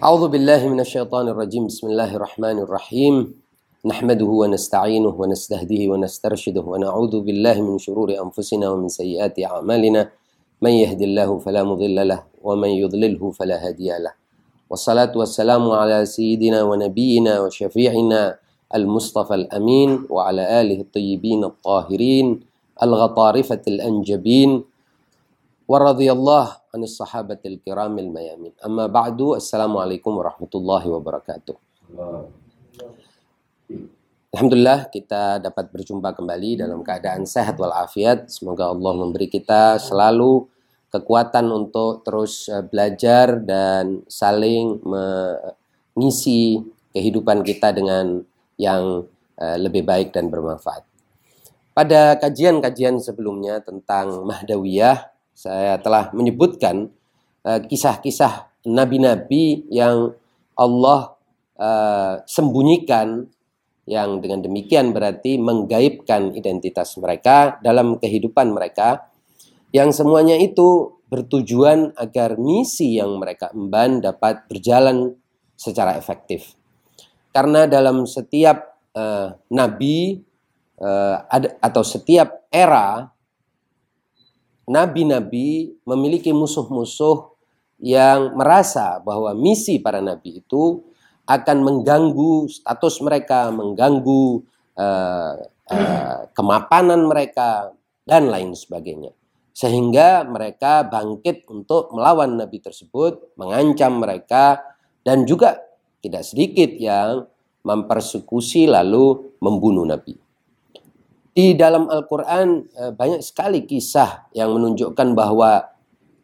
أعوذ بالله من الشيطان الرجيم. بسم الله الرحمن الرحيم. نحمده ونستعينه ونستهديه ونسترشده ونعوذ بالله من شرور أنفسنا ومن سيئات أعمالنا. من يهد الله فلا مضل له ومن يضلله فلا هادي له. والصلاة والسلام على سيدنا ونبينا وشفيعنا المصطفى الأمين وعلى آله الطيبين الطاهرين الغطارفة الأنجبين waradhiyallah anis sahabatil kiramil mayamin. Amma ba'du, assalamualaikum warahmatullahi wabarakatuh. Alhamdulillah kita dapat berjumpa kembali dalam keadaan sehat walafiat. Semoga Allah memberi kita selalu kekuatan untuk terus eh, belajar dan saling mengisi kehidupan kita dengan yang eh, lebih baik dan bermanfaat. Pada kajian-kajian sebelumnya tentang Mahdawiyah, saya telah menyebutkan eh, kisah-kisah nabi-nabi yang Allah sembunyikan yang dengan demikian berarti menggaibkan identitas mereka dalam kehidupan mereka yang semuanya itu bertujuan agar misi yang mereka emban dapat berjalan secara efektif. Karena dalam setiap uh, nabi uh, atau setiap era nabi-nabi memiliki musuh-musuh yang merasa bahwa misi para nabi itu akan mengganggu status mereka, mengganggu uh, uh, kemapanan mereka dan lain sebagainya. Sehingga mereka bangkit untuk melawan nabi tersebut, mengancam mereka dan juga tidak sedikit yang mempersekusi lalu membunuh nabi. Di dalam Al-Qur'an uh, banyak sekali kisah yang menunjukkan bahwa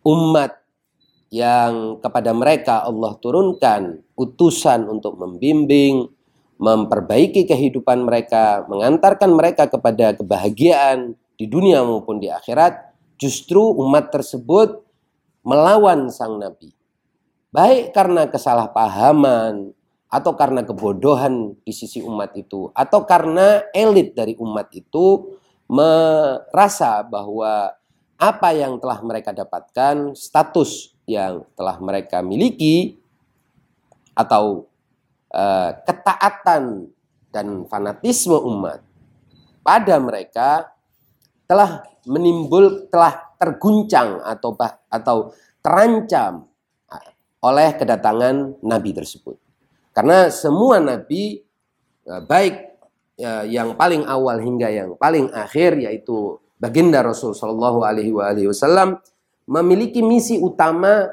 umat yang kepada mereka Allah turunkan utusan untuk membimbing, memperbaiki kehidupan mereka, mengantarkan mereka kepada kebahagiaan di dunia maupun di akhirat, justru umat tersebut melawan sang nabi. Baik karena kesalahpahaman atau karena kebodohan di sisi umat itu atau karena elit dari umat itu merasa bahwa apa yang telah mereka dapatkan, status yang telah mereka miliki atau uh, ketaatan dan fanatisme umat pada mereka telah menimbul telah terguncang atau atau terancam eh, oleh kedatangan nabi tersebut. Karena semua nabi uh, baik uh, yang paling awal hingga yang paling akhir yaitu baginda Rasul Shallallahu alaihi wasallam memiliki misi utama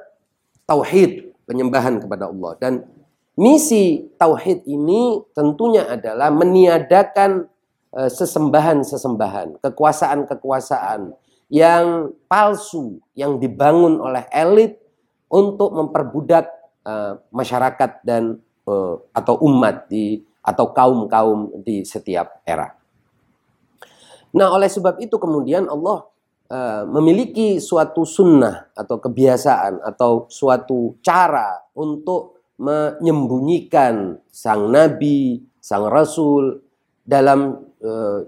tauhid, penyembahan kepada Allah. Dan misi tauhid ini tentunya adalah meniadakan eh, sesembahan-sesembahan, kekuasaan-kekuasaan yang palsu yang dibangun oleh elit untuk memperbudak masyarakat dan uh, atau umat di atau kaum-kaum di setiap era. Nah, oleh sebab itu kemudian Allah Eh, memiliki suatu sunnah atau kebiasaan atau suatu cara untuk menyembunyikan sang nabi, sang rasul dalam uh,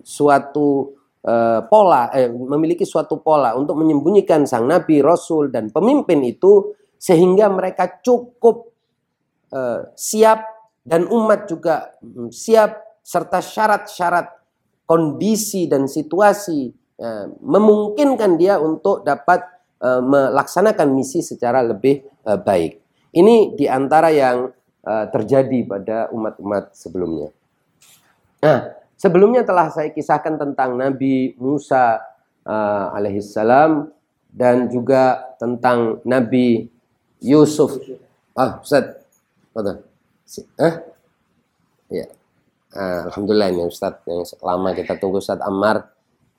suatu uh, pola, eh, memiliki suatu pola untuk menyembunyikan sang nabi, rasul dan pemimpin itu sehingga mereka cukup uh, siap dan umat juga mm, siap serta syarat-syarat kondisi dan situasi Eh, memungkinkan dia untuk dapat uh, melaksanakan misi secara lebih baik. Ini di antara yang terjadi pada umat-umat sebelumnya. Nah, sebelumnya telah saya kisahkan tentang Nabi Musa alaihissalam dan juga tentang Nabi Yusuf. Ah, Ustaz. Apa Eh? Ya. Ah, Alhamdulillah ini Ustaz yang lama kita tunggu Ustaz Ammar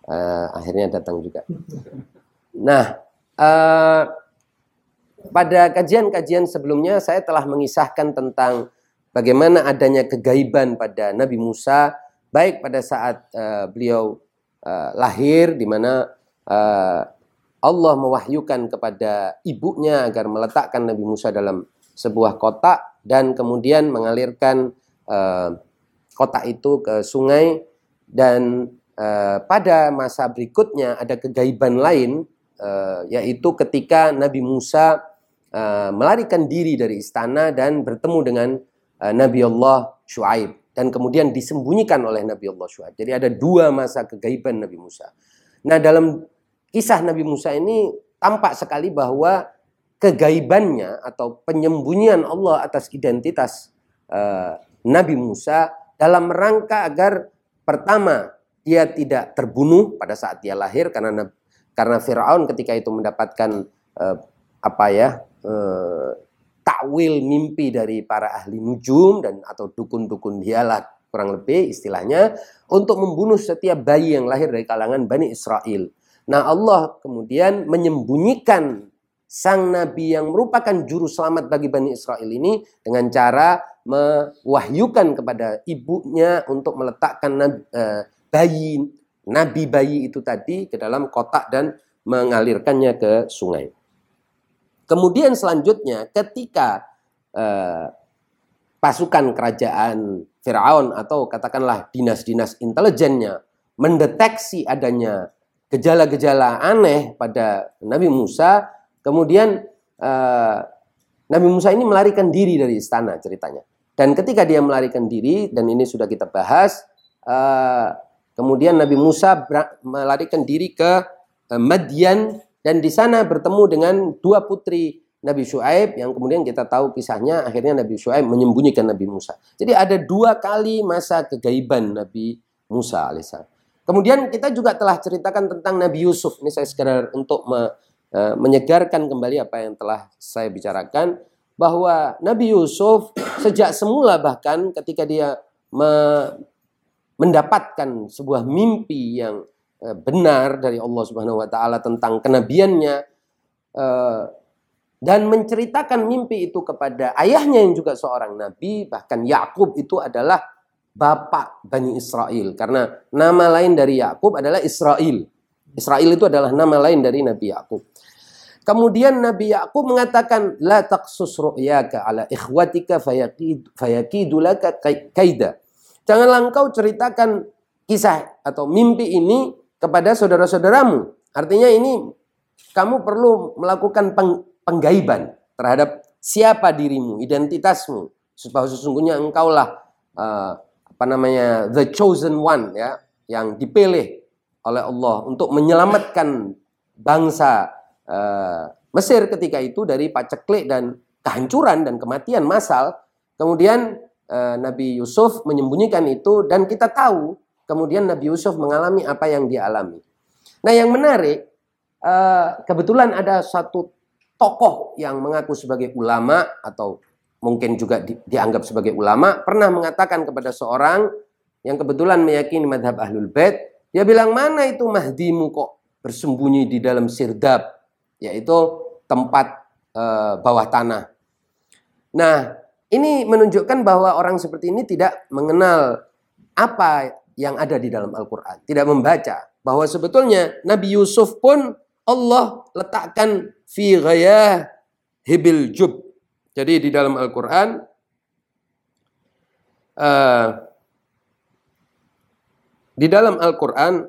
uh, akhirnya datang juga. Nah, uh, pada kajian-kajian sebelumnya saya telah mengisahkan tentang bagaimana adanya kegaiban pada Nabi Musa baik pada saat uh, beliau uh, lahir di mana uh, Allah mewahyukan kepada ibunya agar meletakkan Nabi Musa dalam sebuah kotak dan kemudian mengalirkan uh, kotak itu ke sungai dan Eh, pada masa berikutnya ada kegaiban lain uh, yaitu ketika Nabi Musa uh, melarikan diri dari istana dan bertemu dengan uh, Nabi Allah Shu'aib dan kemudian disembunyikan oleh Nabi Allah Shu'aib. Jadi ada dua masa kegaiban Nabi Musa. Nah, dalam kisah Nabi Musa ini tampak sekali bahwa kegaibannya atau penyembunyian Allah atas identitas uh, Nabi Musa dalam rangka agar pertama dia tidak terbunuh pada saat dia lahir karena karena Firaun ketika itu mendapatkan uh, apa ya uh, takwil mimpi dari para ahli nujum dan atau dukun-dukun dialah kurang lebih istilahnya untuk membunuh setiap bayi yang lahir dari kalangan Bani Israel. Nah Allah kemudian menyembunyikan sang nabi yang merupakan juru selamat bagi Bani Israel ini dengan cara mewahyukan kepada ibunya untuk meletakkan nabi, eh, bayi nabi bayi itu tadi ke dalam kotak dan mengalirkannya ke sungai. Kemudian selanjutnya ketika eh, pasukan kerajaan Firaun atau katakanlah dinas-dinas intelijennya mendeteksi adanya gejala-gejala aneh pada Nabi Musa, Kemudian uh, Nabi Musa ini melarikan diri dari istana ceritanya. Dan ketika dia melarikan diri dan ini sudah kita bahas, uh, kemudian Nabi Musa melarikan diri ke uh, Madian dan di sana bertemu dengan dua putri Nabi Shu'aib yang kemudian kita tahu kisahnya akhirnya Nabi Shu'aib menyembunyikan Nabi Musa. Jadi ada dua kali masa kegaiban Nabi Musa alaihissalam. Kemudian kita juga telah ceritakan tentang Nabi Yusuf. Ini saya sekedar untuk menyegarkan kembali apa yang telah saya bicarakan bahwa Nabi Yusuf sejak semula bahkan ketika dia me mendapatkan sebuah mimpi yang eh, benar dari Allah Subhanahu wa taala tentang kenabiannya eh, dan menceritakan mimpi itu kepada ayahnya yang juga seorang nabi bahkan Yakub itu adalah bapak Bani Israel karena nama lain dari Yakub adalah Israel. Israel itu adalah nama lain dari Nabi Yakub. Kemudian Nabi Yakub mengatakan la taqsus ru'yaka ala ikhwatika fayaqid fayakidu laka kaida. Janganlah engkau ceritakan kisah atau mimpi ini kepada saudara-saudaramu. Artinya ini kamu perlu melakukan peng, penggaiban terhadap siapa dirimu, identitasmu, supaya sesungguhnya engkaulah uh, apa namanya the chosen one ya, yang dipilih oleh Allah untuk menyelamatkan bangsa uh, Mesir ketika itu dari paceklik dan kehancuran dan kematian massal. Kemudian uh, Nabi Yusuf menyembunyikan itu dan kita tahu kemudian Nabi Yusuf mengalami apa yang dia alami. Nah yang menarik uh, kebetulan ada satu tokoh yang mengaku sebagai ulama atau mungkin juga di, dianggap sebagai ulama pernah mengatakan kepada seorang yang kebetulan meyakini madhab ahlul bait dia bilang mana itu Mahdimu kok bersembunyi di dalam sirdab yaitu tempat e, bawah tanah. Nah, ini menunjukkan bahwa orang seperti ini tidak mengenal apa yang ada di dalam Al-Quran, tidak membaca bahwa sebetulnya Nabi Yusuf pun Allah letakkan fi ghayah hibil jub. Jadi di dalam Al-Quran uh, di dalam Al-Quran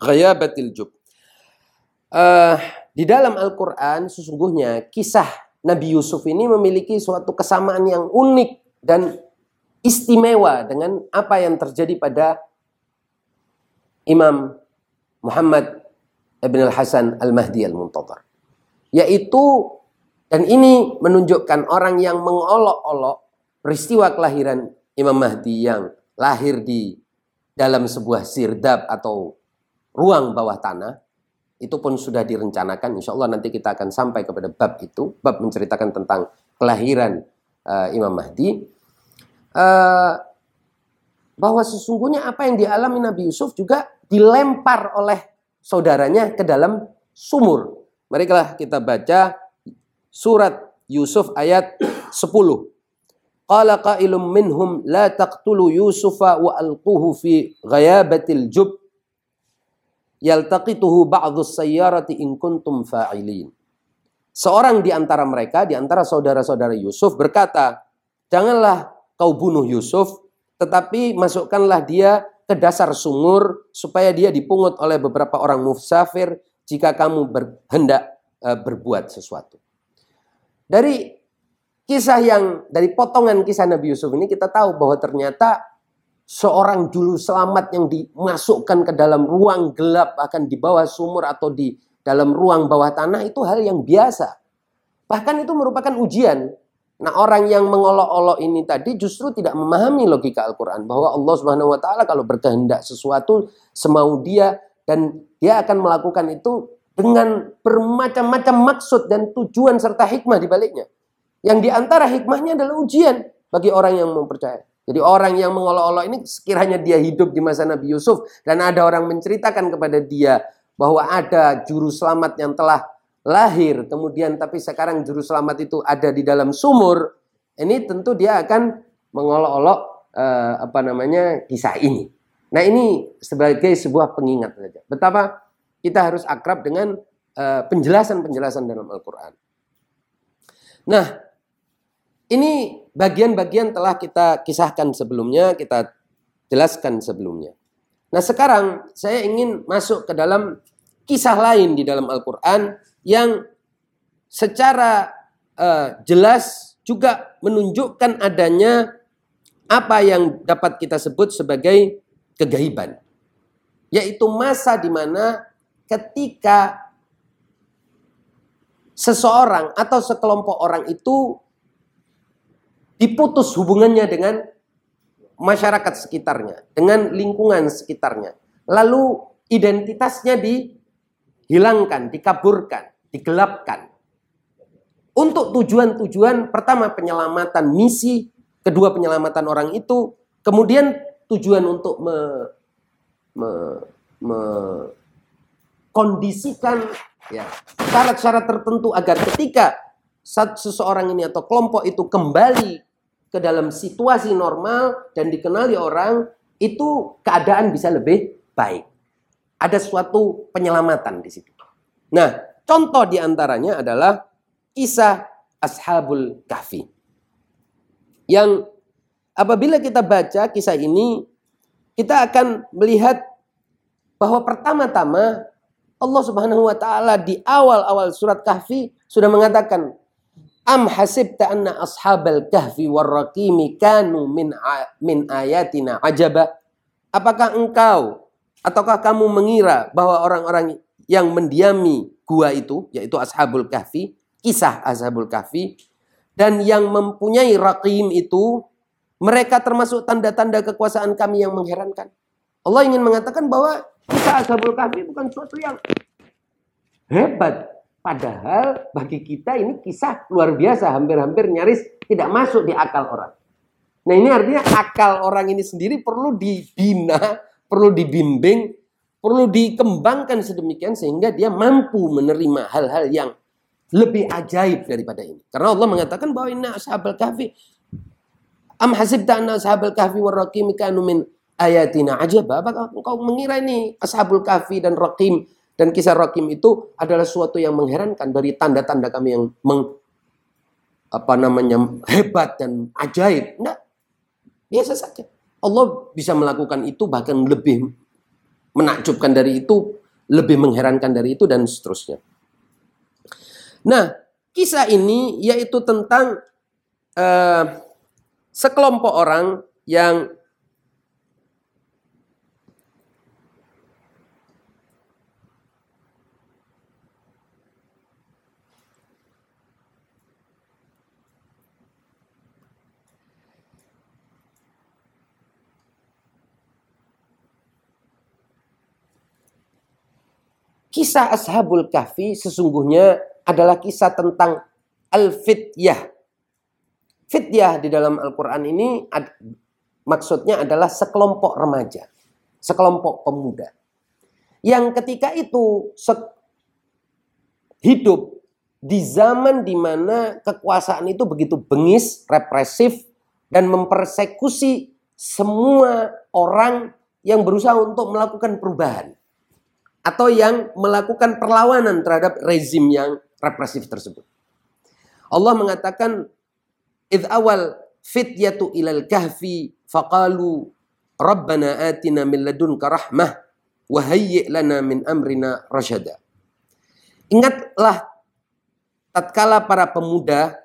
ghayabatil jub. Uh, di dalam Al-Quran sesungguhnya kisah Nabi Yusuf ini memiliki suatu kesamaan yang unik dan istimewa dengan apa yang terjadi pada Imam Muhammad Ibn Al-Hasan Al-Mahdi Al-Muntadhar. Yaitu, dan ini menunjukkan orang yang mengolok-olok peristiwa kelahiran Imam Mahdi yang lahir di dalam sebuah sirdab atau ruang bawah tanah itu pun sudah direncanakan. Insya Allah nanti kita akan sampai kepada bab itu, bab menceritakan tentang kelahiran uh, Imam Mahdi. Uh, bahwa sesungguhnya apa yang dialami Nabi Yusuf juga dilempar oleh saudaranya ke dalam sumur. Marilah kita baca surat Yusuf ayat 10. Qala qailum minhum la taqtulu Yusufa wa alquhu fi ghayabatil jub yaltaqituhu ba'dhu sayyarati in kuntum fa'ilin. Seorang di antara mereka, di antara saudara-saudara Yusuf berkata, "Janganlah kau bunuh Yusuf, tetapi masukkanlah dia ke dasar sumur supaya dia dipungut oleh beberapa orang musafir jika kamu berhendak uh, berbuat sesuatu. Dari kisah yang dari potongan kisah Nabi Yusuf ini kita tahu bahwa ternyata seorang juru selamat yang dimasukkan ke dalam ruang gelap akan di bawah sumur atau di dalam ruang bawah tanah itu hal yang biasa. Bahkan itu merupakan ujian. Nah, orang yang mengolok-olok ini tadi justru tidak memahami logika Al-Qur'an bahwa Allah Subhanahu wa taala kalau berkehendak sesuatu semau dia dan dia akan melakukan itu dengan bermacam-macam maksud dan tujuan serta hikmah di baliknya. Yang di antara hikmahnya adalah ujian bagi orang yang mempercayai. Jadi orang yang mengolok-olok ini sekiranya dia hidup di masa Nabi Yusuf dan ada orang menceritakan kepada dia bahwa ada juru selamat yang telah lahir kemudian tapi sekarang juru selamat itu ada di dalam sumur, ini tentu dia akan mengolok-olok eh, apa namanya kisah ini. Nah ini sebagai sebuah pengingat saja. Betapa kita harus akrab dengan eh, penjelasan-penjelasan dalam Al-Quran. Nah, ini bagian-bagian telah kita kisahkan sebelumnya, kita jelaskan sebelumnya. Nah sekarang saya ingin masuk ke dalam kisah lain di dalam Al-Quran yang secara uh, jelas juga menunjukkan adanya apa yang dapat kita sebut sebagai kegaiban. Yaitu masa di mana ketika seseorang atau sekelompok orang itu diputus hubungannya dengan masyarakat sekitarnya, dengan lingkungan sekitarnya. Lalu identitasnya dihilangkan, dikaburkan, digelapkan. Untuk tujuan-tujuan pertama penyelamatan misi, kedua penyelamatan orang itu, kemudian tujuan untuk me, me, me kondisikan ya syarat-syarat tertentu agar ketika seseorang ini atau kelompok itu kembali ke dalam situasi normal dan dikenali orang, itu keadaan bisa lebih baik. Ada suatu penyelamatan di situ. Nah, contoh di antaranya adalah kisah Ashabul Kahfi. Yang apabila kita baca kisah ini, kita akan melihat bahwa pertama-tama Allah Subhanahu wa taala di awal-awal surat Kahfi sudah mengatakan Am hasibta anna ashabal kahfi warraqimi kanu min min ayatina ajaba? Apakah engkau ataukah kamu mengira bahwa orang-orang yang mendiami gua itu yaitu ashabul kahfi, kisah ashabul kahfi dan yang mempunyai raqim itu mereka termasuk tanda-tanda kekuasaan kami yang mengherankan. Allah ingin mengatakan bahwa kisah ashabul kahfi bukan sesuatu yang hebat, Padahal bagi kita ini kisah luar biasa, hampir-hampir nyaris tidak masuk di akal orang. Nah ini artinya akal orang ini sendiri perlu dibina, perlu dibimbing, perlu dikembangkan sedemikian sehingga dia mampu menerima hal-hal yang lebih ajaib daripada ini. Karena Allah mengatakan bahwa inna ashabal kahfi am hasibta anna ashabal kahfi warraqim kanu min ayatina ajaba. Apakah engkau mengira ini ashabul kahfi dan raqim dan kisah Rakim itu adalah suatu yang mengherankan dari tanda-tanda kami yang meng, apa namanya hebat dan ajaib. Enggak. Biasa saja. Allah bisa melakukan itu bahkan lebih menakjubkan dari itu, lebih mengherankan dari itu dan seterusnya. Nah, kisah ini yaitu tentang uh, sekelompok orang yang Kisah Ashabul Kahfi sesungguhnya adalah kisah tentang al-fityah. Fityah di dalam Al-Quran ini ad, maksudnya adalah sekelompok remaja, sekelompok pemuda. Yang ketika itu hidup di zaman di mana kekuasaan itu begitu bengis, represif, dan mempersekusi semua orang yang berusaha untuk melakukan perubahan atau yang melakukan perlawanan terhadap rezim yang represif tersebut. Allah mengatakan id awal fityatu ilal kahfi faqalu Rabbana atina min ladunka rahmah wa hayyi' lana min amrina rasyada. Ingatlah tatkala para pemuda,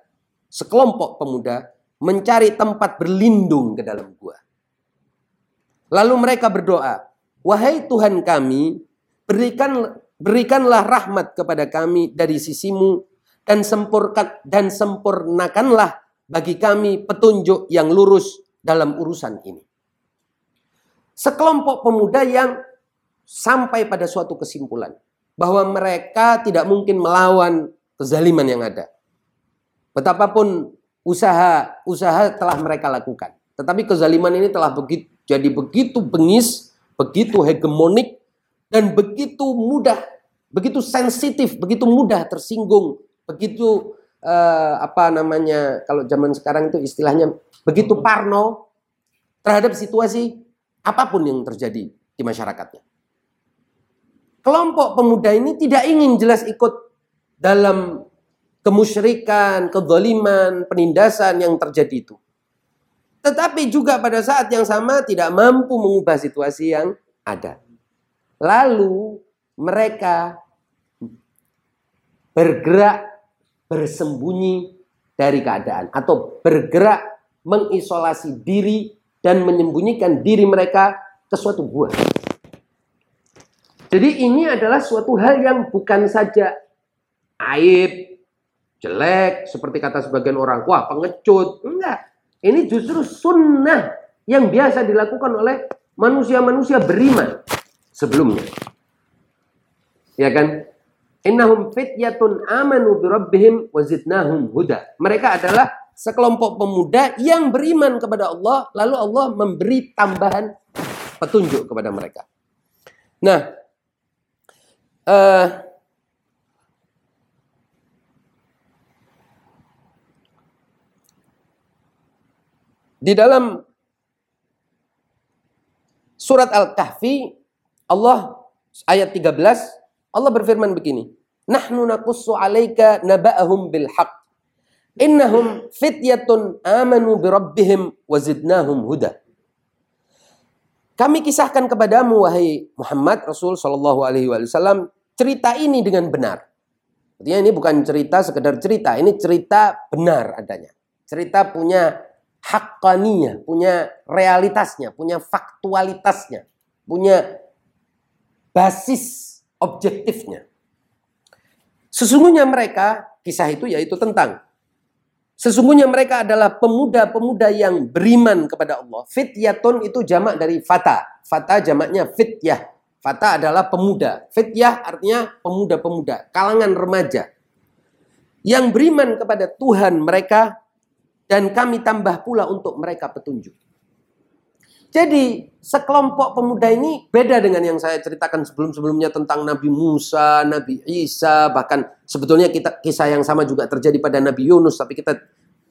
sekelompok pemuda mencari tempat berlindung ke dalam gua. Lalu mereka berdoa, "Wahai Tuhan kami, berikan berikanlah rahmat kepada kami dari sisimu dan sempurkan dan sempurnakanlah bagi kami petunjuk yang lurus dalam urusan ini." sekelompok pemuda yang sampai pada suatu kesimpulan bahwa mereka tidak mungkin melawan kezaliman yang ada. Betapapun usaha usaha telah mereka lakukan, tetapi kezaliman ini telah begitu, jadi begitu bengis, begitu hegemonik dan begitu mudah, begitu sensitif, begitu mudah tersinggung, begitu uh, apa namanya kalau zaman sekarang itu istilahnya begitu parno terhadap situasi apa pun yang terjadi di masyarakatnya. Kelompok pemuda ini tidak ingin jelas ikut dalam kemusyrikan, kezaliman, penindasan yang terjadi itu. Tetapi juga pada saat yang sama tidak mampu mengubah situasi yang ada. Lalu mereka bergerak bersembunyi dari keadaan atau bergerak mengisolasi diri dan menyembunyikan diri mereka ke suatu gua. Jadi ini adalah suatu hal yang bukan saja aib, jelek, seperti kata sebagian orang, wah pengecut. Enggak. Ini justru sunnah yang biasa dilakukan oleh manusia-manusia beriman sebelumnya. Ya kan? Innahum fityatun amanu bi rabbihim wa zidnahum huda. Mereka adalah sekelompok pemuda yang beriman kepada Allah, lalu Allah memberi tambahan petunjuk kepada mereka. Nah, uh, di dalam surat Al-Kahfi Allah ayat 13 Allah berfirman begini, "Nahnu naqussu 'alaika naba'ahum bil haqq." Innahum fityatun amanu birabbihim wazidnahum huda. Kami kisahkan kepadamu wahai Muhammad Rasul Shallallahu Alaihi Wasallam cerita ini dengan benar. Artinya ini bukan cerita sekedar cerita, ini cerita benar adanya. Cerita punya haqqaniyah, punya realitasnya, punya faktualitasnya, punya basis objektifnya. Sesungguhnya mereka kisah itu yaitu tentang Sesungguhnya mereka adalah pemuda-pemuda yang beriman kepada Allah. Fityatun itu jamak dari fata. Fata jamaknya fityah. Fata adalah pemuda. Fityah artinya pemuda-pemuda, kalangan remaja. Yang beriman kepada Tuhan mereka dan kami tambah pula untuk mereka petunjuk. Jadi sekelompok pemuda ini beda dengan yang saya ceritakan sebelum-sebelumnya tentang Nabi Musa, Nabi Isa, bahkan sebetulnya kita kisah yang sama juga terjadi pada Nabi Yunus, tapi kita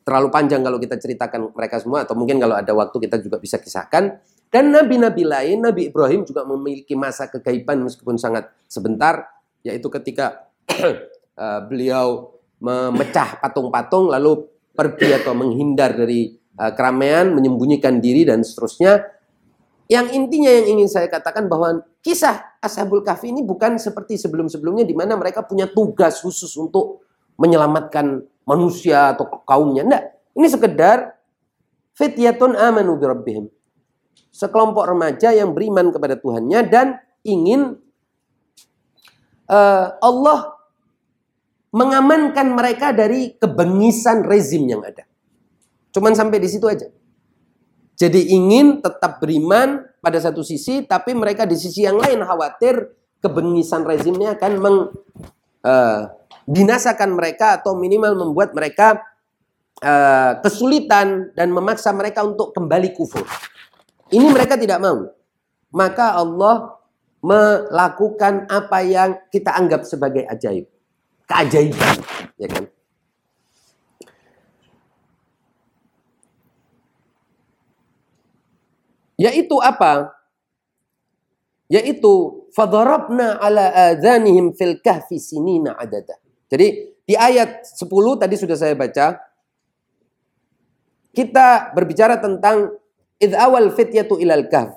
terlalu panjang kalau kita ceritakan mereka semua atau mungkin kalau ada waktu kita juga bisa kisahkan. Dan nabi-nabi lain, Nabi Ibrahim juga memiliki masa kegaiban meskipun sangat sebentar, yaitu ketika eh, beliau memecah patung-patung lalu pergi atau menghindar dari uh, keramaian, menyembunyikan diri dan seterusnya. Yang intinya yang ingin saya katakan bahwa kisah Ashabul Kahfi ini bukan seperti sebelum-sebelumnya di mana mereka punya tugas khusus untuk menyelamatkan manusia atau kaumnya. Enggak. Ini sekedar fityatun amanu bi rabbihim. Sekelompok remaja yang beriman kepada Tuhannya dan ingin uh, Allah mengamankan mereka dari kebengisan rezim yang ada. Cuman sampai di situ aja. Jadi ingin tetap beriman pada satu sisi, tapi mereka di sisi yang lain khawatir kebengisan rezimnya akan meng, uh, binasakan mereka atau minimal membuat mereka uh, kesulitan dan memaksa mereka untuk kembali kufur. Ini mereka tidak mau. Maka Allah melakukan apa yang kita anggap sebagai ajaib. Keajaiban, ya kan? Yaitu apa? Yaitu fadarabna ala adhanihim fil kahfi sinina adada. Jadi di ayat 10 tadi sudah saya baca kita berbicara tentang id awal fityatu ilal kahf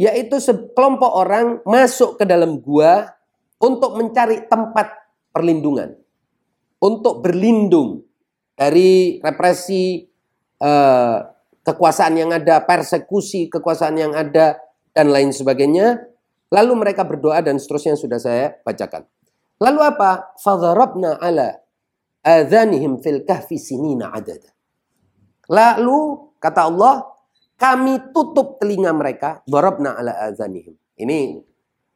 yaitu sekelompok orang masuk ke dalam gua untuk mencari tempat perlindungan untuk berlindung dari represi eh, kekuasaan yang ada, persekusi kekuasaan yang ada dan lain sebagainya. Lalu mereka berdoa dan seterusnya sudah saya bacakan. Lalu apa? Fadharabna ala adhanihim fil kahfi sinina adada. Lalu kata Allah, kami tutup telinga mereka, dharabna ala adhanihim. Ini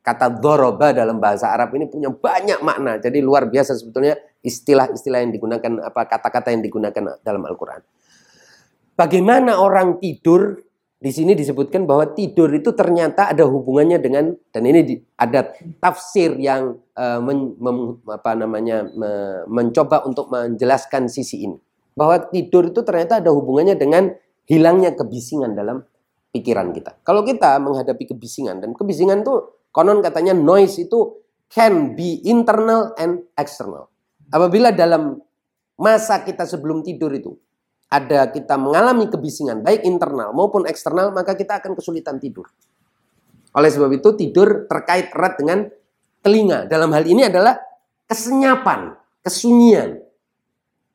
kata dhoroba dalam bahasa Arab ini punya banyak makna. Jadi luar biasa sebetulnya istilah-istilah yang digunakan, apa kata-kata yang digunakan dalam Al-Quran. Bagaimana orang tidur di sini disebutkan bahwa tidur itu ternyata ada hubungannya dengan dan ini ada tafsir yang uh, men, mem, apa namanya me, mencoba untuk menjelaskan sisi ini bahwa tidur itu ternyata ada hubungannya dengan hilangnya kebisingan dalam pikiran kita. Kalau kita menghadapi kebisingan dan kebisingan itu konon katanya noise itu can be internal and external. Apabila dalam masa kita sebelum tidur itu ada kita mengalami kebisingan baik internal maupun eksternal maka kita akan kesulitan tidur. Oleh sebab itu tidur terkait erat dengan telinga. Dalam hal ini adalah kesenyapan, kesunyian.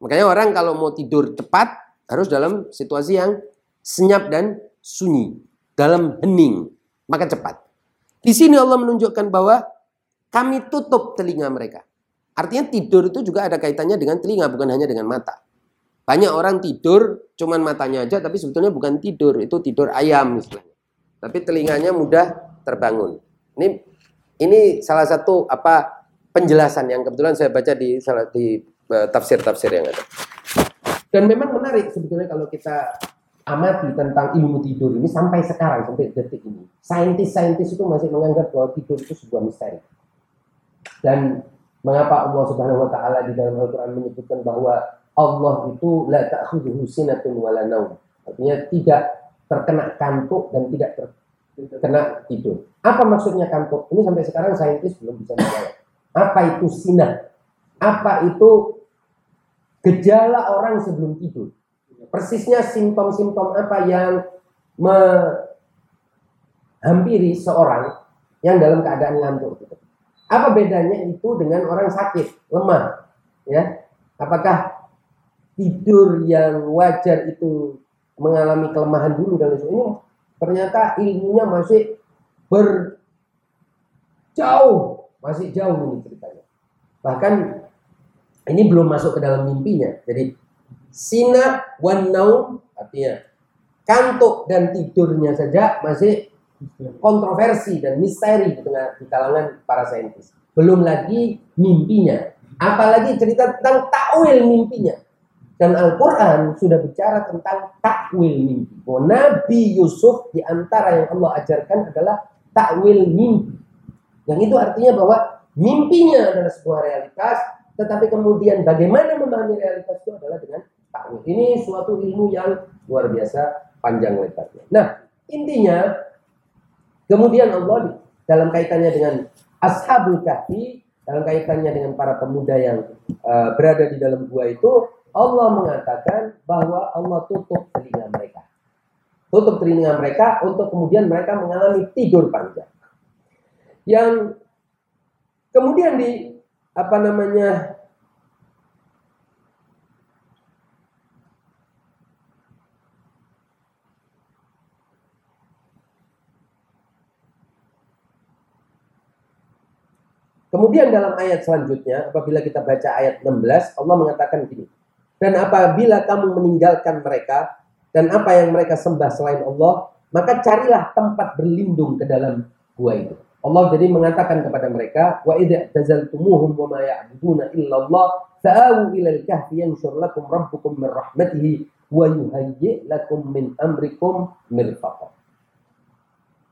Makanya orang kalau mau tidur cepat harus dalam situasi yang senyap dan sunyi, dalam hening, maka cepat. Di sini Allah menunjukkan bahwa kami tutup telinga mereka. Artinya tidur itu juga ada kaitannya dengan telinga, bukan hanya dengan mata. Banyak orang tidur cuman matanya aja tapi sebetulnya bukan tidur, itu tidur ayam misalnya. Tapi telinganya mudah terbangun. Ini ini salah satu apa penjelasan yang kebetulan saya baca di salah di eh, tafsir-tafsir yang ada. Dan memang menarik sebetulnya kalau kita amati tentang ilmu tidur ini sampai sekarang sampai detik ini. Saintis-saintis itu masih menganggap bahwa tidur itu sebuah misteri. Dan mengapa Allah Subhanahu wa taala di dalam Al-Qur'an menyebutkan bahwa Allah itu la ta'khudhuhu sinatun wala naum. Artinya tidak terkena kantuk dan tidak terkena tidur. Apa maksudnya kantuk? Ini sampai sekarang saintis belum bisa menjawab. Apa itu sinat? Apa itu gejala orang sebelum tidur? Persisnya simptom-simptom apa yang menghampiri seorang yang dalam keadaan ngantuk Apa bedanya itu dengan orang sakit, lemah? Ya, apakah tidur yang wajar itu mengalami kelemahan dulu dan sebagainya ternyata ilmunya masih berjauh masih jauh ini ceritanya. Bahkan ini belum masuk ke dalam mimpinya. Jadi sinat wan naum artinya kantuk dan tidurnya saja masih kontroversi dan misteri di tengah di kalangan para saintis. Belum lagi mimpinya. Apalagi cerita tentang takwil mimpinya dan Al-Quran sudah bicara tentang takwil mimpi. Bahwa Nabi Yusuf di antara yang Allah ajarkan adalah takwil mimpi. Yang itu artinya bahwa mimpinya adalah sebuah realitas, tetapi kemudian bagaimana memahami realitas itu adalah dengan takwil. Ini suatu ilmu yang luar biasa panjang lebarnya. Nah, intinya kemudian Allah dalam kaitannya dengan Ashabul Kahfi, dalam kaitannya dengan para pemuda yang uh, berada di dalam gua itu, Allah mengatakan bahwa Allah tutup telinga mereka. Tutup telinga mereka untuk kemudian mereka mengalami tidur panjang. Yang kemudian di apa namanya Kemudian dalam ayat selanjutnya, apabila kita baca ayat 16, Allah mengatakan begini. Dan apabila kamu meninggalkan mereka dan apa yang mereka sembah selain Allah, maka carilah tempat berlindung ke dalam gua itu. Allah jadi mengatakan kepada mereka, wa idza tazaltumuhum wa ma ya'buduna illallah fa'awu ila al-kahfi yanshur lakum rabbukum min rahmatihi wa yuhayyi lakum min amrikum mirfaqa.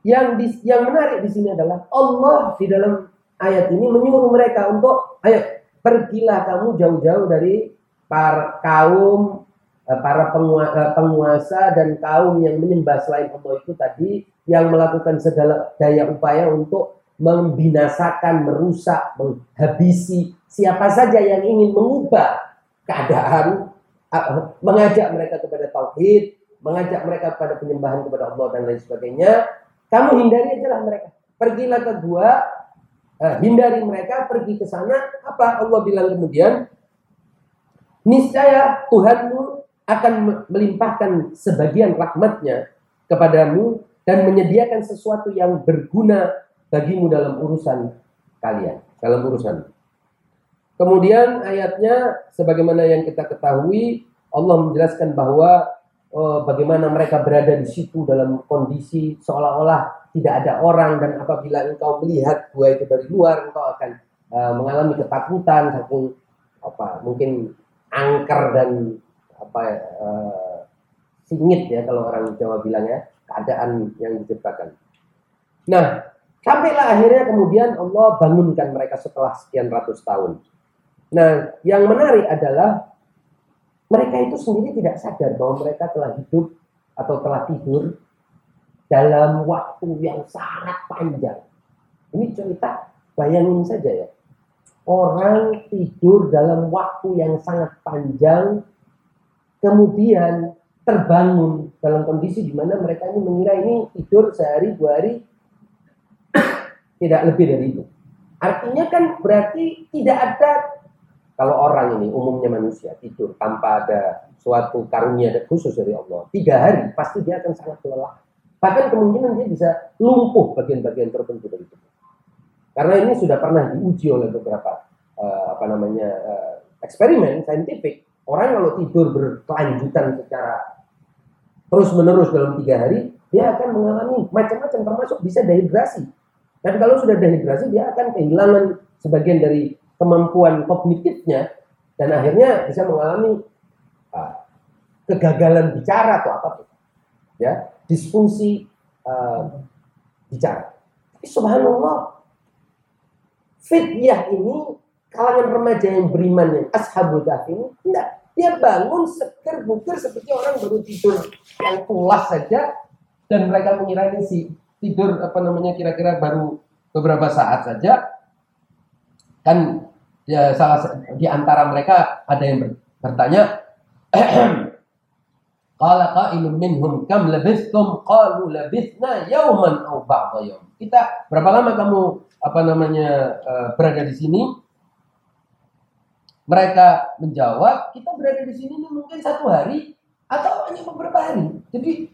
Yang di, yang menarik di sini adalah Allah di dalam ayat ini menyuruh mereka untuk ayo pergilah kamu jauh-jauh dari para kaum eh, para eh, penguasa dan kaum yang menyembah selain Allah itu tadi yang melakukan segala daya upaya untuk membinasakan, merusak, menghabisi siapa saja yang ingin mengubah keadaan, eh, mengajak mereka kepada tauhid, mengajak mereka pada penyembahan kepada Allah dan lain sebagainya, kamu hindari aja lah mereka. Pergilah ke gua, eh, hindari mereka, pergi ke sana. Apa Allah bilang kemudian? Niscaya Tuhanmu akan melimpahkan sebagian rahmatnya kepadamu dan menyediakan sesuatu yang berguna bagimu dalam urusan kalian, dalam urusan. Kemudian ayatnya sebagaimana yang kita ketahui Allah menjelaskan bahwa oh, bagaimana mereka berada di situ dalam kondisi seolah-olah tidak ada orang dan apabila engkau melihat gua itu dari luar engkau akan uh, mengalami ketakutan saking apa mungkin angker dan apa uh, singit ya kalau orang Jawa bilang ya keadaan yang diciptakan. Nah, sampailah akhirnya kemudian Allah bangunkan mereka setelah sekian ratus tahun. Nah, yang menarik adalah mereka itu sendiri tidak sadar bahwa mereka telah hidup atau telah tidur dalam waktu yang sangat panjang. Ini cerita, bayangin saja ya. Orang tidur dalam waktu yang sangat panjang, kemudian terbangun dalam kondisi di mana mereka ini mengira ini tidur sehari dua hari tidak lebih dari itu. Artinya kan berarti tidak ada kalau orang ini umumnya manusia tidur tanpa ada suatu karunia khusus dari Allah tiga hari pasti dia akan sangat lelah. Bahkan kemungkinan dia bisa lumpuh bagian-bagian tertentu dari tubuh. Karena ini sudah pernah diuji oleh beberapa uh, apa namanya uh, eksperimen saintifik. Orang kalau tidur berkelanjutan secara terus menerus dalam tiga hari, dia akan mengalami macam-macam termasuk bisa dehidrasi. Dan kalau sudah dehidrasi, dia akan kehilangan sebagian dari kemampuan kognitifnya dan akhirnya bisa mengalami uh, kegagalan bicara atau apa ya disfungsi uh, bicara. Tapi subhanallah, fityah ini kalangan remaja yang beriman yang ashabul kahfi ini tidak dia bangun seger buger seperti orang baru tidur. Yang pulas saja dan mereka mengira ini si tidur apa namanya kira-kira baru beberapa saat saja. Kan ya salah di antara mereka ada yang bertanya Qala qailun minhum kam labithtum qalu labithna yawman aw ba'dha yawm. Kita berapa lama kamu apa namanya uh, berada di sini? Mereka menjawab, kita berada di sini mungkin satu hari atau hanya beberapa hari. Jadi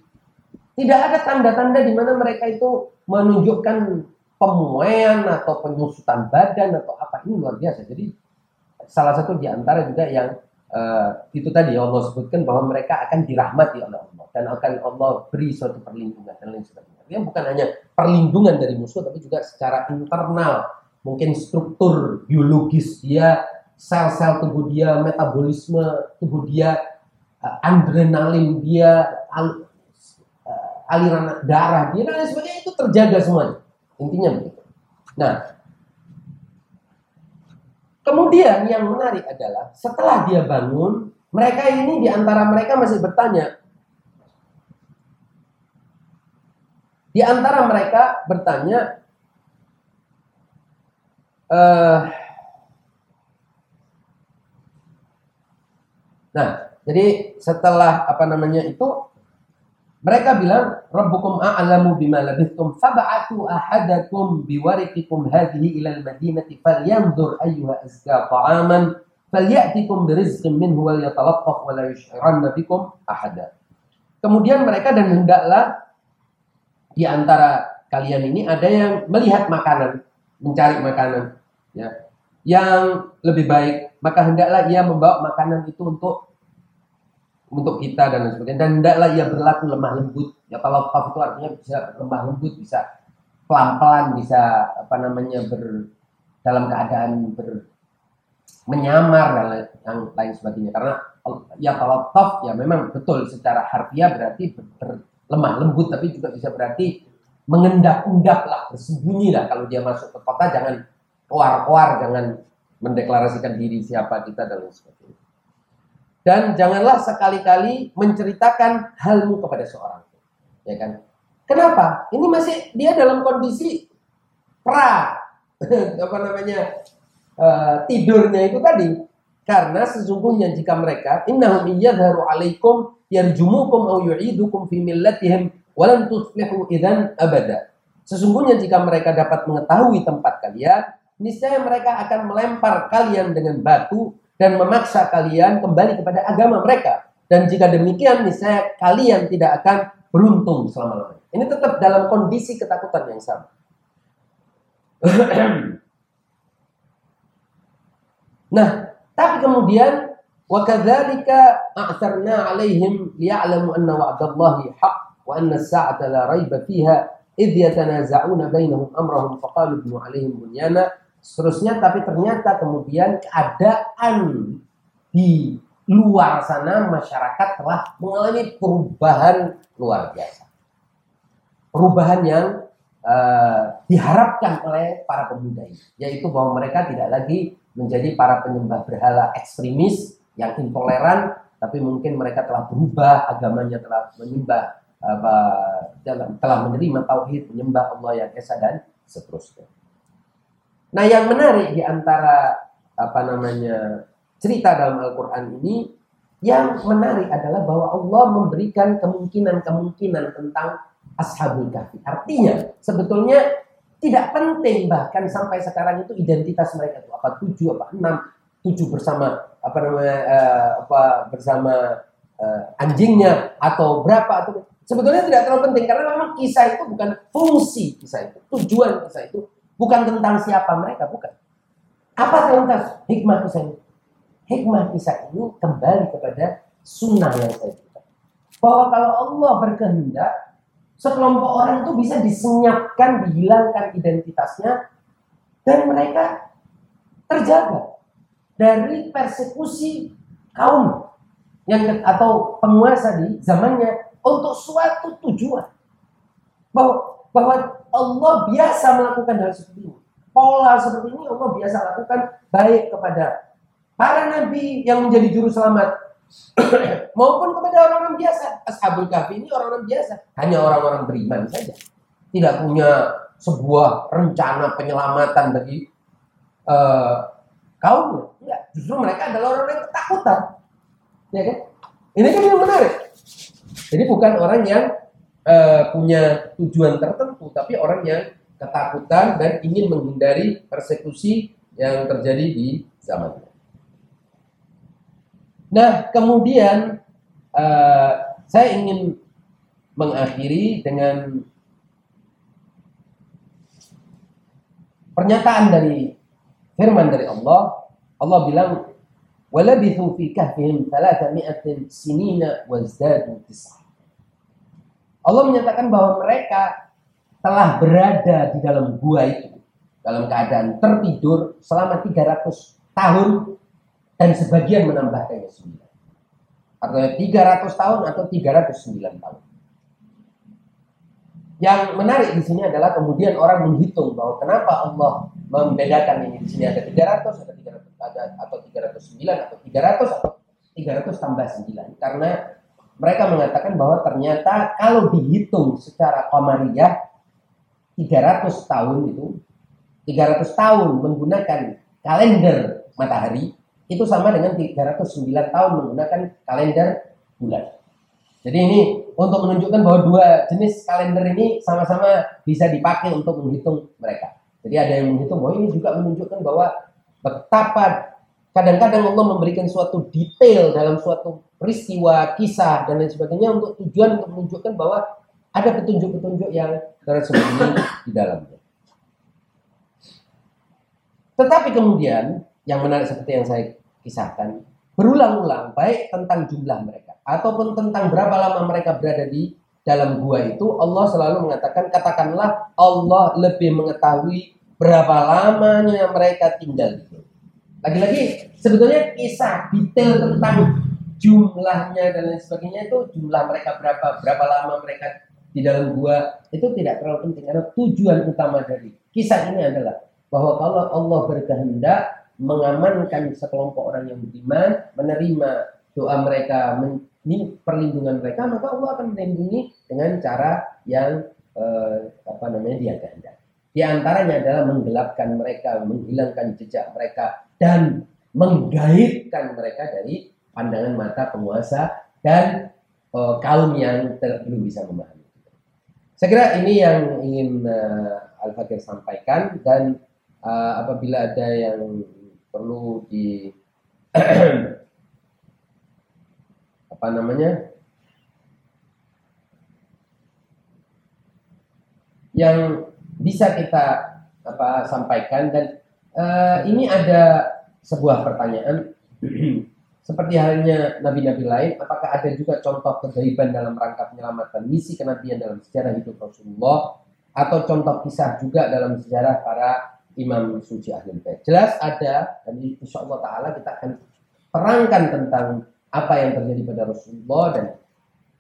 tidak ada tanda-tanda di mana mereka itu menunjukkan pemuaian atau penyusutan badan atau apa ini luar biasa. Jadi salah satu di antara juga yang uh, itu tadi Allah sebutkan bahwa mereka akan dirahmati oleh Allah dan akan Allah beri suatu perlindungan dan lain sebagainya. Dia bukan hanya perlindungan dari musuh tapi juga secara internal mungkin struktur biologis dia sel-sel tubuh dia, metabolisme tubuh dia, uh, adrenalin dia, al, uh, aliran darah dia dan lain sebagainya itu terjaga semuanya. Intinya begitu. Nah, kemudian yang menarik adalah setelah dia bangun, mereka ini di antara mereka masih bertanya. Di antara mereka bertanya, uh, Nah, jadi setelah apa namanya itu mereka bilang Rabbukum a'lamu bima labithtum fab'atu ahadakum biwariqikum hadhihi ila al-madinati falyanzur ayyuha azka ta'aman falyatikum birizqin minhu wal yatalattaf wa la yush'iranna bikum ahada. Kemudian mereka dan hendaklah di antara kalian ini ada yang melihat makanan, mencari makanan, ya, yang lebih baik maka hendaklah ia membawa makanan itu untuk untuk kita dan lain sebagainya. Dan hendaklah ia berlaku lemah lembut. Ya kalau itu artinya bisa lemah lembut bisa pelan-pelan bisa apa namanya ber dalam keadaan ber menyamar dan yang lain sebagainya. Karena ya kalau top ya memang betul secara harfiah berarti ber, ber, lemah lembut tapi juga bisa berarti mengendap-endap lah bersembunyi lah kalau dia masuk ke kota jangan keluar-keluar jangan mendeklarasikan diri siapa kita dan lain sebagainya. Dan janganlah sekali-kali menceritakan halmu kepada seorang. Ya kan? Kenapa? Ini masih dia dalam kondisi pra apa namanya uh, tidurnya itu tadi. Karena sesungguhnya jika mereka innahum yadhharu alaikum yarjumukum aw yu'idukum fi millatihim walan tuflihu idzan abada. Sesungguhnya jika mereka dapat mengetahui tempat kalian, niscaya mereka akan melempar kalian dengan batu dan memaksa kalian kembali kepada agama mereka. Dan jika demikian, niscaya kalian tidak akan beruntung selama-lamanya. Ini tetap dalam kondisi ketakutan yang sama. nah, tapi kemudian a'tarna 'alaihim liya'lamu anna wa'dallahi haqq wa anna as-sa'ata la raiba fiha idh yatanaza'una bainahum amrahum faqalu ibnu 'alaihim bunyana seterusnya tapi ternyata kemudian keadaan di luar sana masyarakat telah mengalami perubahan luar biasa. Perubahan yang uh, diharapkan oleh para pemuda ini, yaitu bahwa mereka tidak lagi menjadi para penyembah berhala ekstremis yang intoleran, tapi mungkin mereka telah berubah agamanya telah menyembah apa telah menerima tauhid menyembah Allah yang esa dan seterusnya. Nah, yang menarik di antara apa namanya cerita dalam Al-Qur'an ini yang menarik adalah bahwa Allah memberikan kemungkinan-kemungkinan tentang Ashabul Kahfi. Artinya, sebetulnya tidak penting bahkan sampai sekarang itu identitas mereka itu apa tujuh apa enam tujuh bersama apa namanya uh, apa bersama uh, anjingnya atau berapa atau sebetulnya tidak terlalu penting karena memang kisah itu bukan fungsi kisah itu tujuan kisah itu bukan tentang siapa mereka bukan. Apa tentang hikmah kisah ini hikmah kisah ini kembali kepada sunnah yang saya katakan bahwa kalau Allah berkehendak sekelompok orang itu bisa disenyapkan, dihilangkan identitasnya, dan mereka terjaga dari persekusi kaum yang atau penguasa di zamannya untuk suatu tujuan. Bahwa bahwa Allah biasa melakukan hal seperti ini pola seperti ini Allah biasa lakukan baik kepada para nabi yang menjadi juru selamat maupun kepada orang-orang biasa. Ashabul Kahfi ini orang-orang biasa, hanya orang-orang beriman saja. Tidak punya sebuah rencana penyelamatan bagi uh, kaumnya. Ya, justru mereka adalah orang yang ketakutan. Ya kan? Ini kan yang menarik. Jadi bukan orang yang uh, punya tujuan tertentu, tapi orang yang ketakutan dan ingin menghindari persekusi yang terjadi di zamannya. Nah, kemudian uh, saya ingin mengakhiri dengan pernyataan dari firman dari Allah. Allah bilang, "Walabithu fi kahfihim 300 sinina wazdadu tis'ah." Allah menyatakan bahwa mereka telah berada di dalam gua itu dalam keadaan tertidur selama 300 tahun dan sebagian menambahkannya 9. Artinya 300 tahun atau 309 tahun. Yang menarik di sini adalah kemudian orang menghitung bahwa kenapa Allah membedakan ini di sini ada 300 atau 300 ada atau 309 atau 300 atau 300 tambah 9 karena mereka mengatakan bahwa ternyata kalau dihitung secara qamariyah 300 tahun itu 300 tahun menggunakan kalender matahari itu sama dengan 309 tahun menggunakan kalender bulan. Jadi ini untuk menunjukkan bahwa dua jenis kalender ini sama-sama bisa dipakai untuk menghitung mereka. Jadi ada yang menghitung bahwa ini juga menunjukkan bahwa betapa kadang-kadang Allah memberikan suatu detail dalam suatu peristiwa, kisah dan lain sebagainya untuk tujuan untuk menunjukkan bahwa ada petunjuk-petunjuk yang tersembunyi di dalamnya. Tetapi kemudian yang menarik seperti yang saya kisahkan berulang-ulang baik tentang jumlah mereka ataupun tentang berapa lama mereka berada di dalam gua itu Allah selalu mengatakan katakanlah Allah lebih mengetahui berapa lamanya mereka tinggal di Lagi-lagi sebetulnya kisah detail tentang jumlahnya dan lain sebagainya itu jumlah mereka berapa berapa lama mereka di dalam gua itu tidak terlalu penting karena tujuan utama dari kisah ini adalah bahwa kalau Allah berkehendak mengamankan sekelompok orang yang beriman, menerima doa mereka, perlindungan mereka, maka Allah akan melindungi dengan cara yang eh, apa namanya dia kehendaki. Di antaranya adalah menggelapkan mereka, menghilangkan jejak mereka dan menggaibkan mereka dari pandangan mata penguasa dan uh, kaum yang belum bisa memahami. Saya kira ini yang ingin uh, Al-Fakir sampaikan dan uh, apabila ada yang perlu di apa namanya yang bisa kita apa sampaikan. Dan uh, ini ada sebuah pertanyaan. Seperti halnya nabi-nabi lain apakah ada juga contoh kegaiban dalam rangka penyelamatan misi kenabian dalam sejarah hidup Rasulullah? Atau contoh kisah juga dalam sejarah para imam suci ahli bait? Jelas ada dan insya Allah taala kita akan terangkan tentang apa yang terjadi pada Rasulullah dan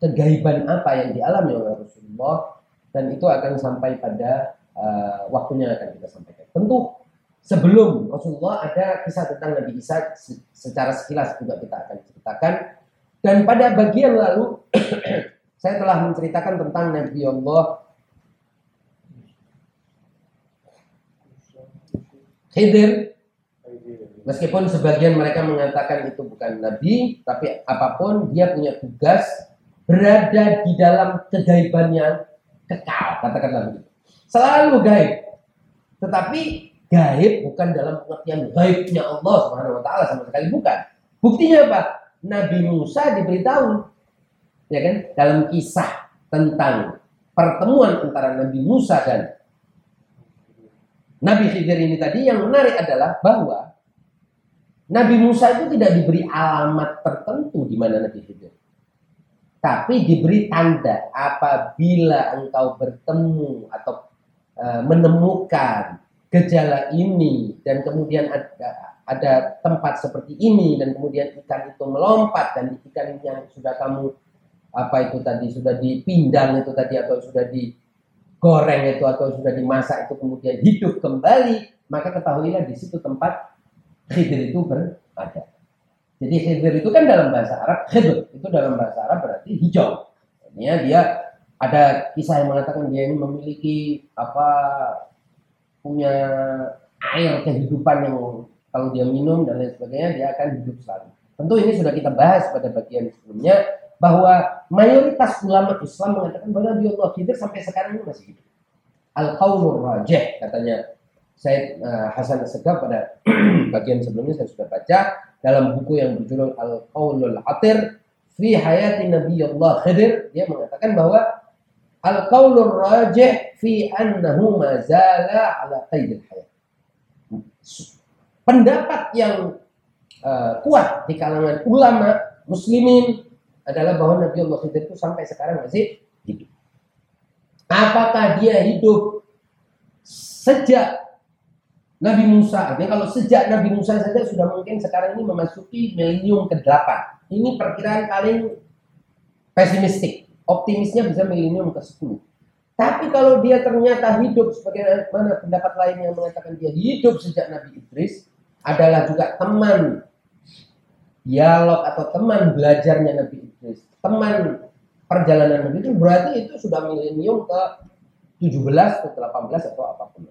kegaiban apa yang dialami oleh Rasulullah. Dan itu akan sampai pada uh, waktunya akan kita sampaikan. Tentu sebelum Rasulullah ada kisah tentang Nabi Isa secara sekilas juga kita akan ceritakan dan pada bagian lalu saya telah menceritakan tentang Nabi Allah Khidir meskipun sebagian mereka mengatakan itu bukan nabi tapi apa pun dia punya tugas berada di dalam kegaibannya kekal, katakanlah begitu. Selalu gaib. Tetapi gaib bukan dalam pengertian gaibnya Allah Subhanahu wa taala sama sekali bukan. Buktinya apa? Nabi Musa diberitahu ya kan dalam kisah tentang pertemuan antara Nabi Musa dan Nabi Khidir ini tadi yang menarik adalah bahwa Nabi Musa itu tidak diberi alamat tertentu di mana Nabi Khidir. Tapi diberi tanda apabila engkau bertemu atau e, menemukan gejala ini dan kemudian ada, ada tempat seperti ini dan kemudian ikan itu melompat dan ikan yang sudah kamu apa itu tadi sudah dipindang itu tadi atau sudah digoreng itu atau sudah dimasak itu kemudian hidup kembali maka ketahuilah di situ tempat khidir itu berada. Jadi khidir itu kan dalam bahasa Arab khidir itu dalam bahasa Arab berarti hijau. Artinya dia ada kisah yang mengatakan dia ini memiliki apa punya air kehidupan yang kalau dia minum dan lain sebagainya dia akan hidup selalu. Tentu ini sudah kita bahas pada bagian sebelumnya bahwa mayoritas ulama Islam mengatakan bahwa Nabi Allah Khidir sampai sekarang ini masih hidup. Al-Qaulur Rajih katanya saya uh, Hasan Segaf pada bagian sebelumnya saya sudah baca dalam buku yang berjudul Al-Qaulul Atir fi hayati Nabi Allah Khidir dia mengatakan bahwa Al-Qaulur Rajih fi annahu mazala ala qaidil hayat. Pendapat yang uh, kuat di kalangan ulama muslimin adalah bahwa Nabi Allah Khidir itu sampai sekarang masih hidup. Apakah dia hidup sejak Nabi Musa, artinya kalau sejak Nabi Musa saja sudah mungkin sekarang ini memasuki milenium ke-8. Ini perkiraan paling pesimistik. Optimisnya bisa milenium ke-10. Tapi kalau dia ternyata hidup sebagai mana pendapat lain yang mengatakan dia hidup sejak Nabi Idris adalah juga teman dialog atau teman belajarnya Nabi Idris, teman perjalanan Nabi itu berarti itu sudah milenium ke 17 ke 18 atau apa pun.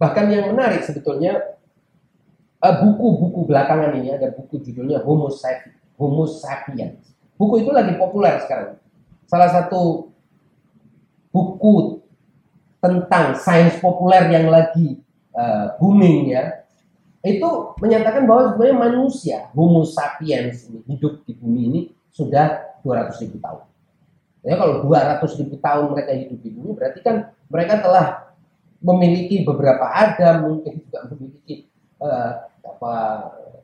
Bahkan yang menarik sebetulnya eh, buku-buku belakangan ini ada buku judulnya Homo Sapiens. Homo Sapiens. Buku itu lagi populer sekarang. Salah satu buku tentang sains populer yang lagi uh, booming ya itu menyatakan bahwa sebenarnya manusia Homo sapiens ini, hidup di bumi ini sudah 200 ribu tahun. Ya kalau 200 ribu tahun mereka hidup di bumi berarti kan mereka telah memiliki beberapa adam, mungkin juga memiliki uh, apa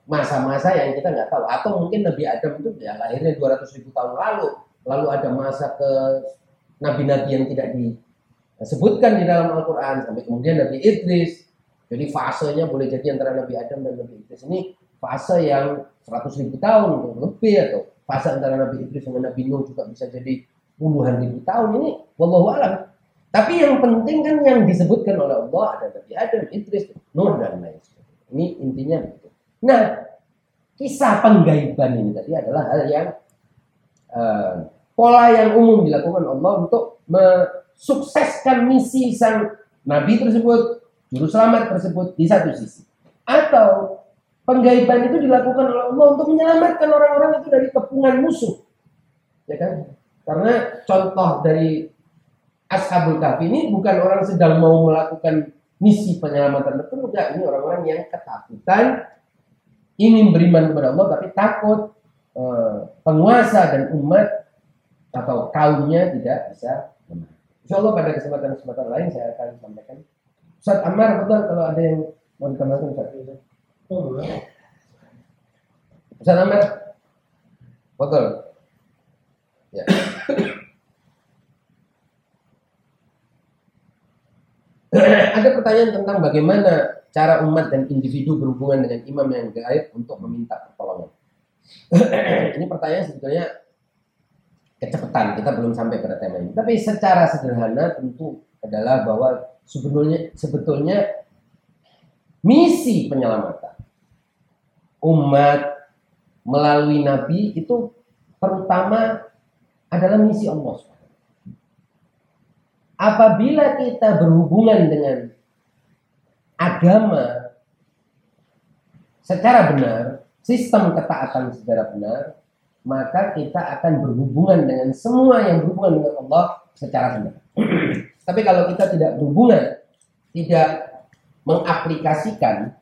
masa-masa yang kita nggak tahu. Atau mungkin Nabi Adam itu ya lahirnya 200 ribu tahun lalu, lalu ada masa ke nabi-nabi yang tidak disebutkan di dalam Al-Quran, sampai kemudian Nabi Idris. Jadi fasenya boleh jadi antara Nabi Adam dan Nabi Idris ini fase yang 100 ribu tahun lebih atau fase antara Nabi Idris dengan Nabi Nuh juga bisa jadi puluhan ribu tahun ini wallahu alam tapi yang penting kan yang disebutkan oleh Allah ada Nabi Adam, Idris, Nuh dan lain sebagainya. Ini intinya begitu. Nah, kisah penggaiban ini tadi adalah hal yang uh, pola yang umum dilakukan Allah untuk mensukseskan misi sang nabi tersebut, juru selamat tersebut di satu sisi. Atau Penggaiban itu dilakukan oleh Allah untuk menyelamatkan orang-orang itu dari kepungan musuh. Ya kan? Karena contoh dari Ashabul Kahfi ini bukan orang sedang mau melakukan misi penyelamatan betul enggak ini orang-orang yang ketakutan ingin beriman kepada Allah tapi takut eh, penguasa dan umat atau kaumnya tidak bisa menang. Insya Allah pada kesempatan-kesempatan lain saya akan sampaikan. Ustaz Ammar, betul kalau ada yang mau ditambahkan Ustaz. Ustaz Ammar, betul. Ya. ada pertanyaan tentang bagaimana cara umat dan individu berhubungan dengan imam yang gaib untuk meminta pertolongan. ini pertanyaan sebetulnya kecepatan, kita belum sampai pada tema ini. Tapi secara sederhana tentu adalah bahwa sebetulnya sebetulnya misi penyelamatan umat melalui nabi itu terutama adalah misi Allah apabila kita berhubungan dengan agama secara benar, sistem ketaatan secara benar, maka kita akan berhubungan dengan semua yang berhubungan dengan Allah secara benar. Tapi kalau kita tidak berhubungan, tidak mengaplikasikan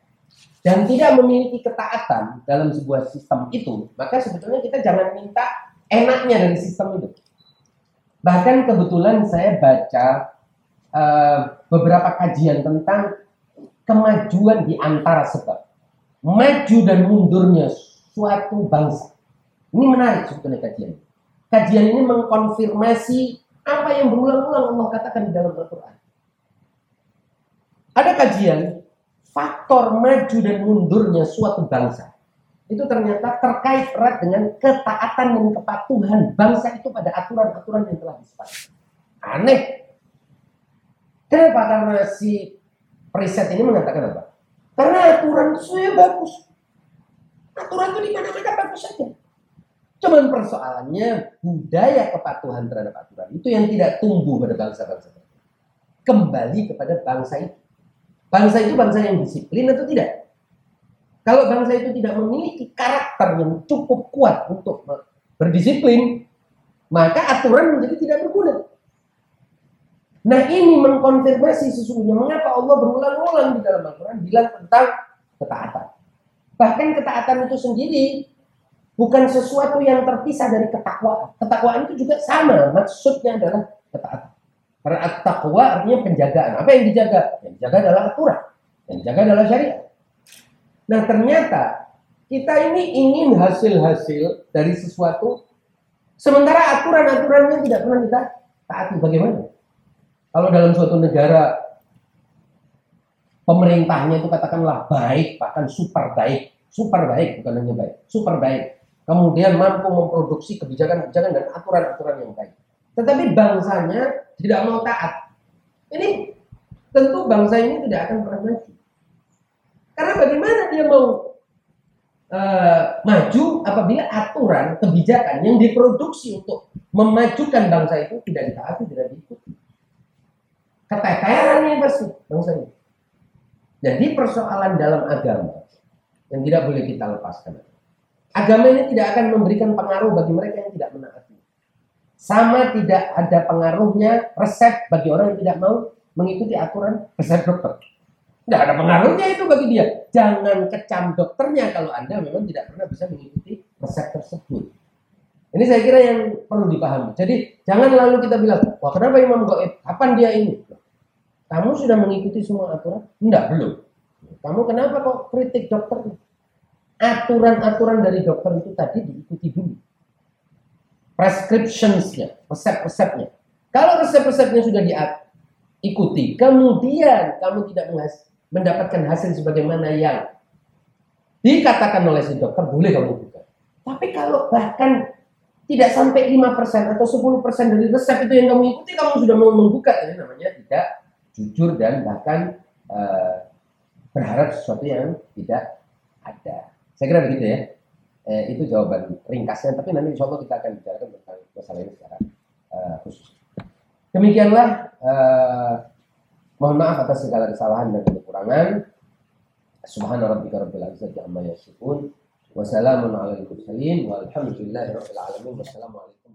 dan tidak memiliki ketaatan dalam sebuah sistem itu, maka sebetulnya kita jangan minta enaknya dari sistem itu. Bahkan kebetulan saya baca uh, beberapa kajian tentang kemajuan di antara sebab. Maju dan mundurnya suatu bangsa. Ini menarik sebetulnya kajian. Kajian ini mengkonfirmasi apa yang berulang-ulang Allah katakan di dalam Al-Quran. Ada kajian faktor maju dan mundurnya suatu bangsa itu ternyata terkait erat dengan ketaatan dan kepatuhan bangsa itu pada aturan-aturan yang telah disepakati. Aneh. Kenapa? Karena si preset ini mengatakan apa? Karena aturan itu ya bagus. Aturan itu di mana-mana bagus saja. Cuman persoalannya budaya kepatuhan terhadap aturan itu yang tidak tumbuh pada bangsa-bangsa. Kembali kepada bangsa itu. Bangsa itu bangsa yang disiplin atau tidak? Kalau bangsa itu tidak memiliki karakter yang cukup kuat untuk berdisiplin, maka aturan menjadi tidak berguna. Nah ini mengkonfirmasi sesungguhnya mengapa Allah berulang-ulang di dalam Al-Quran bilang tentang ketaatan. Bahkan ketaatan itu sendiri bukan sesuatu yang terpisah dari ketakwaan. Ketakwaan itu juga sama, maksudnya adalah ketaatan. Karena at-taqwa artinya penjagaan. Apa yang dijaga? Yang dijaga adalah aturan. Yang dijaga adalah syariat. Nah ternyata kita ini ingin hasil-hasil dari sesuatu sementara aturan-aturannya tidak pernah kita taati. Bagaimana? Kalau dalam suatu negara pemerintahnya itu katakanlah baik, bahkan super baik, super baik bukan hanya baik, super baik. Kemudian mampu memproduksi kebijakan-kebijakan dan aturan-aturan yang baik. Tetapi bangsanya tidak mau taat. Ini tentu bangsa ini tidak akan pernah maju. Karena bagaimana dia mau uh, maju apabila aturan kebijakan yang diproduksi untuk memajukan bangsa itu tidak ditaati, tidak diikuti. Keteteran nih pasti bangsa ini. Jadi persoalan dalam agama yang tidak boleh kita lepaskan. Agama ini tidak akan memberikan pengaruh bagi mereka yang tidak menaati. Sama tidak ada pengaruhnya resep bagi orang yang tidak mau mengikuti aturan resep dokter. Tidak ada pengaruhnya itu bagi dia. Jangan kecam dokternya kalau Anda memang tidak pernah bisa mengikuti resep tersebut. Ini saya kira yang perlu dipahami. Jadi jangan lalu kita bilang, wah kenapa Imam Goib? Kapan dia ini? Kamu sudah mengikuti semua aturan? Enggak, belum. Kamu kenapa kok kritik dokter? Aturan-aturan dari dokter itu tadi diikuti dulu. Prescriptionsnya, resep-resepnya. Kalau resep-resepnya sudah diikuti, kemudian kamu tidak mendapatkan hasil sebagaimana yang dikatakan oleh si dokter, boleh kamu buka. Tapi kalau bahkan tidak sampai 5% atau 10% dari resep itu yang kamu ikuti, kamu sudah mau membuka. Ini namanya tidak jujur dan bahkan uh, berharap sesuatu yang tidak ada. Saya kira begitu ya. Eh, itu jawaban ringkasnya, tapi nanti insya Allah kita akan bicarakan tentang masalah ini secara uh, khusus. Demikianlah uh, Mohon maaf atas segala kesalahan dan kekurangan. Subhana rabbika rabbil izzati amma alamin. Wassalamualaikum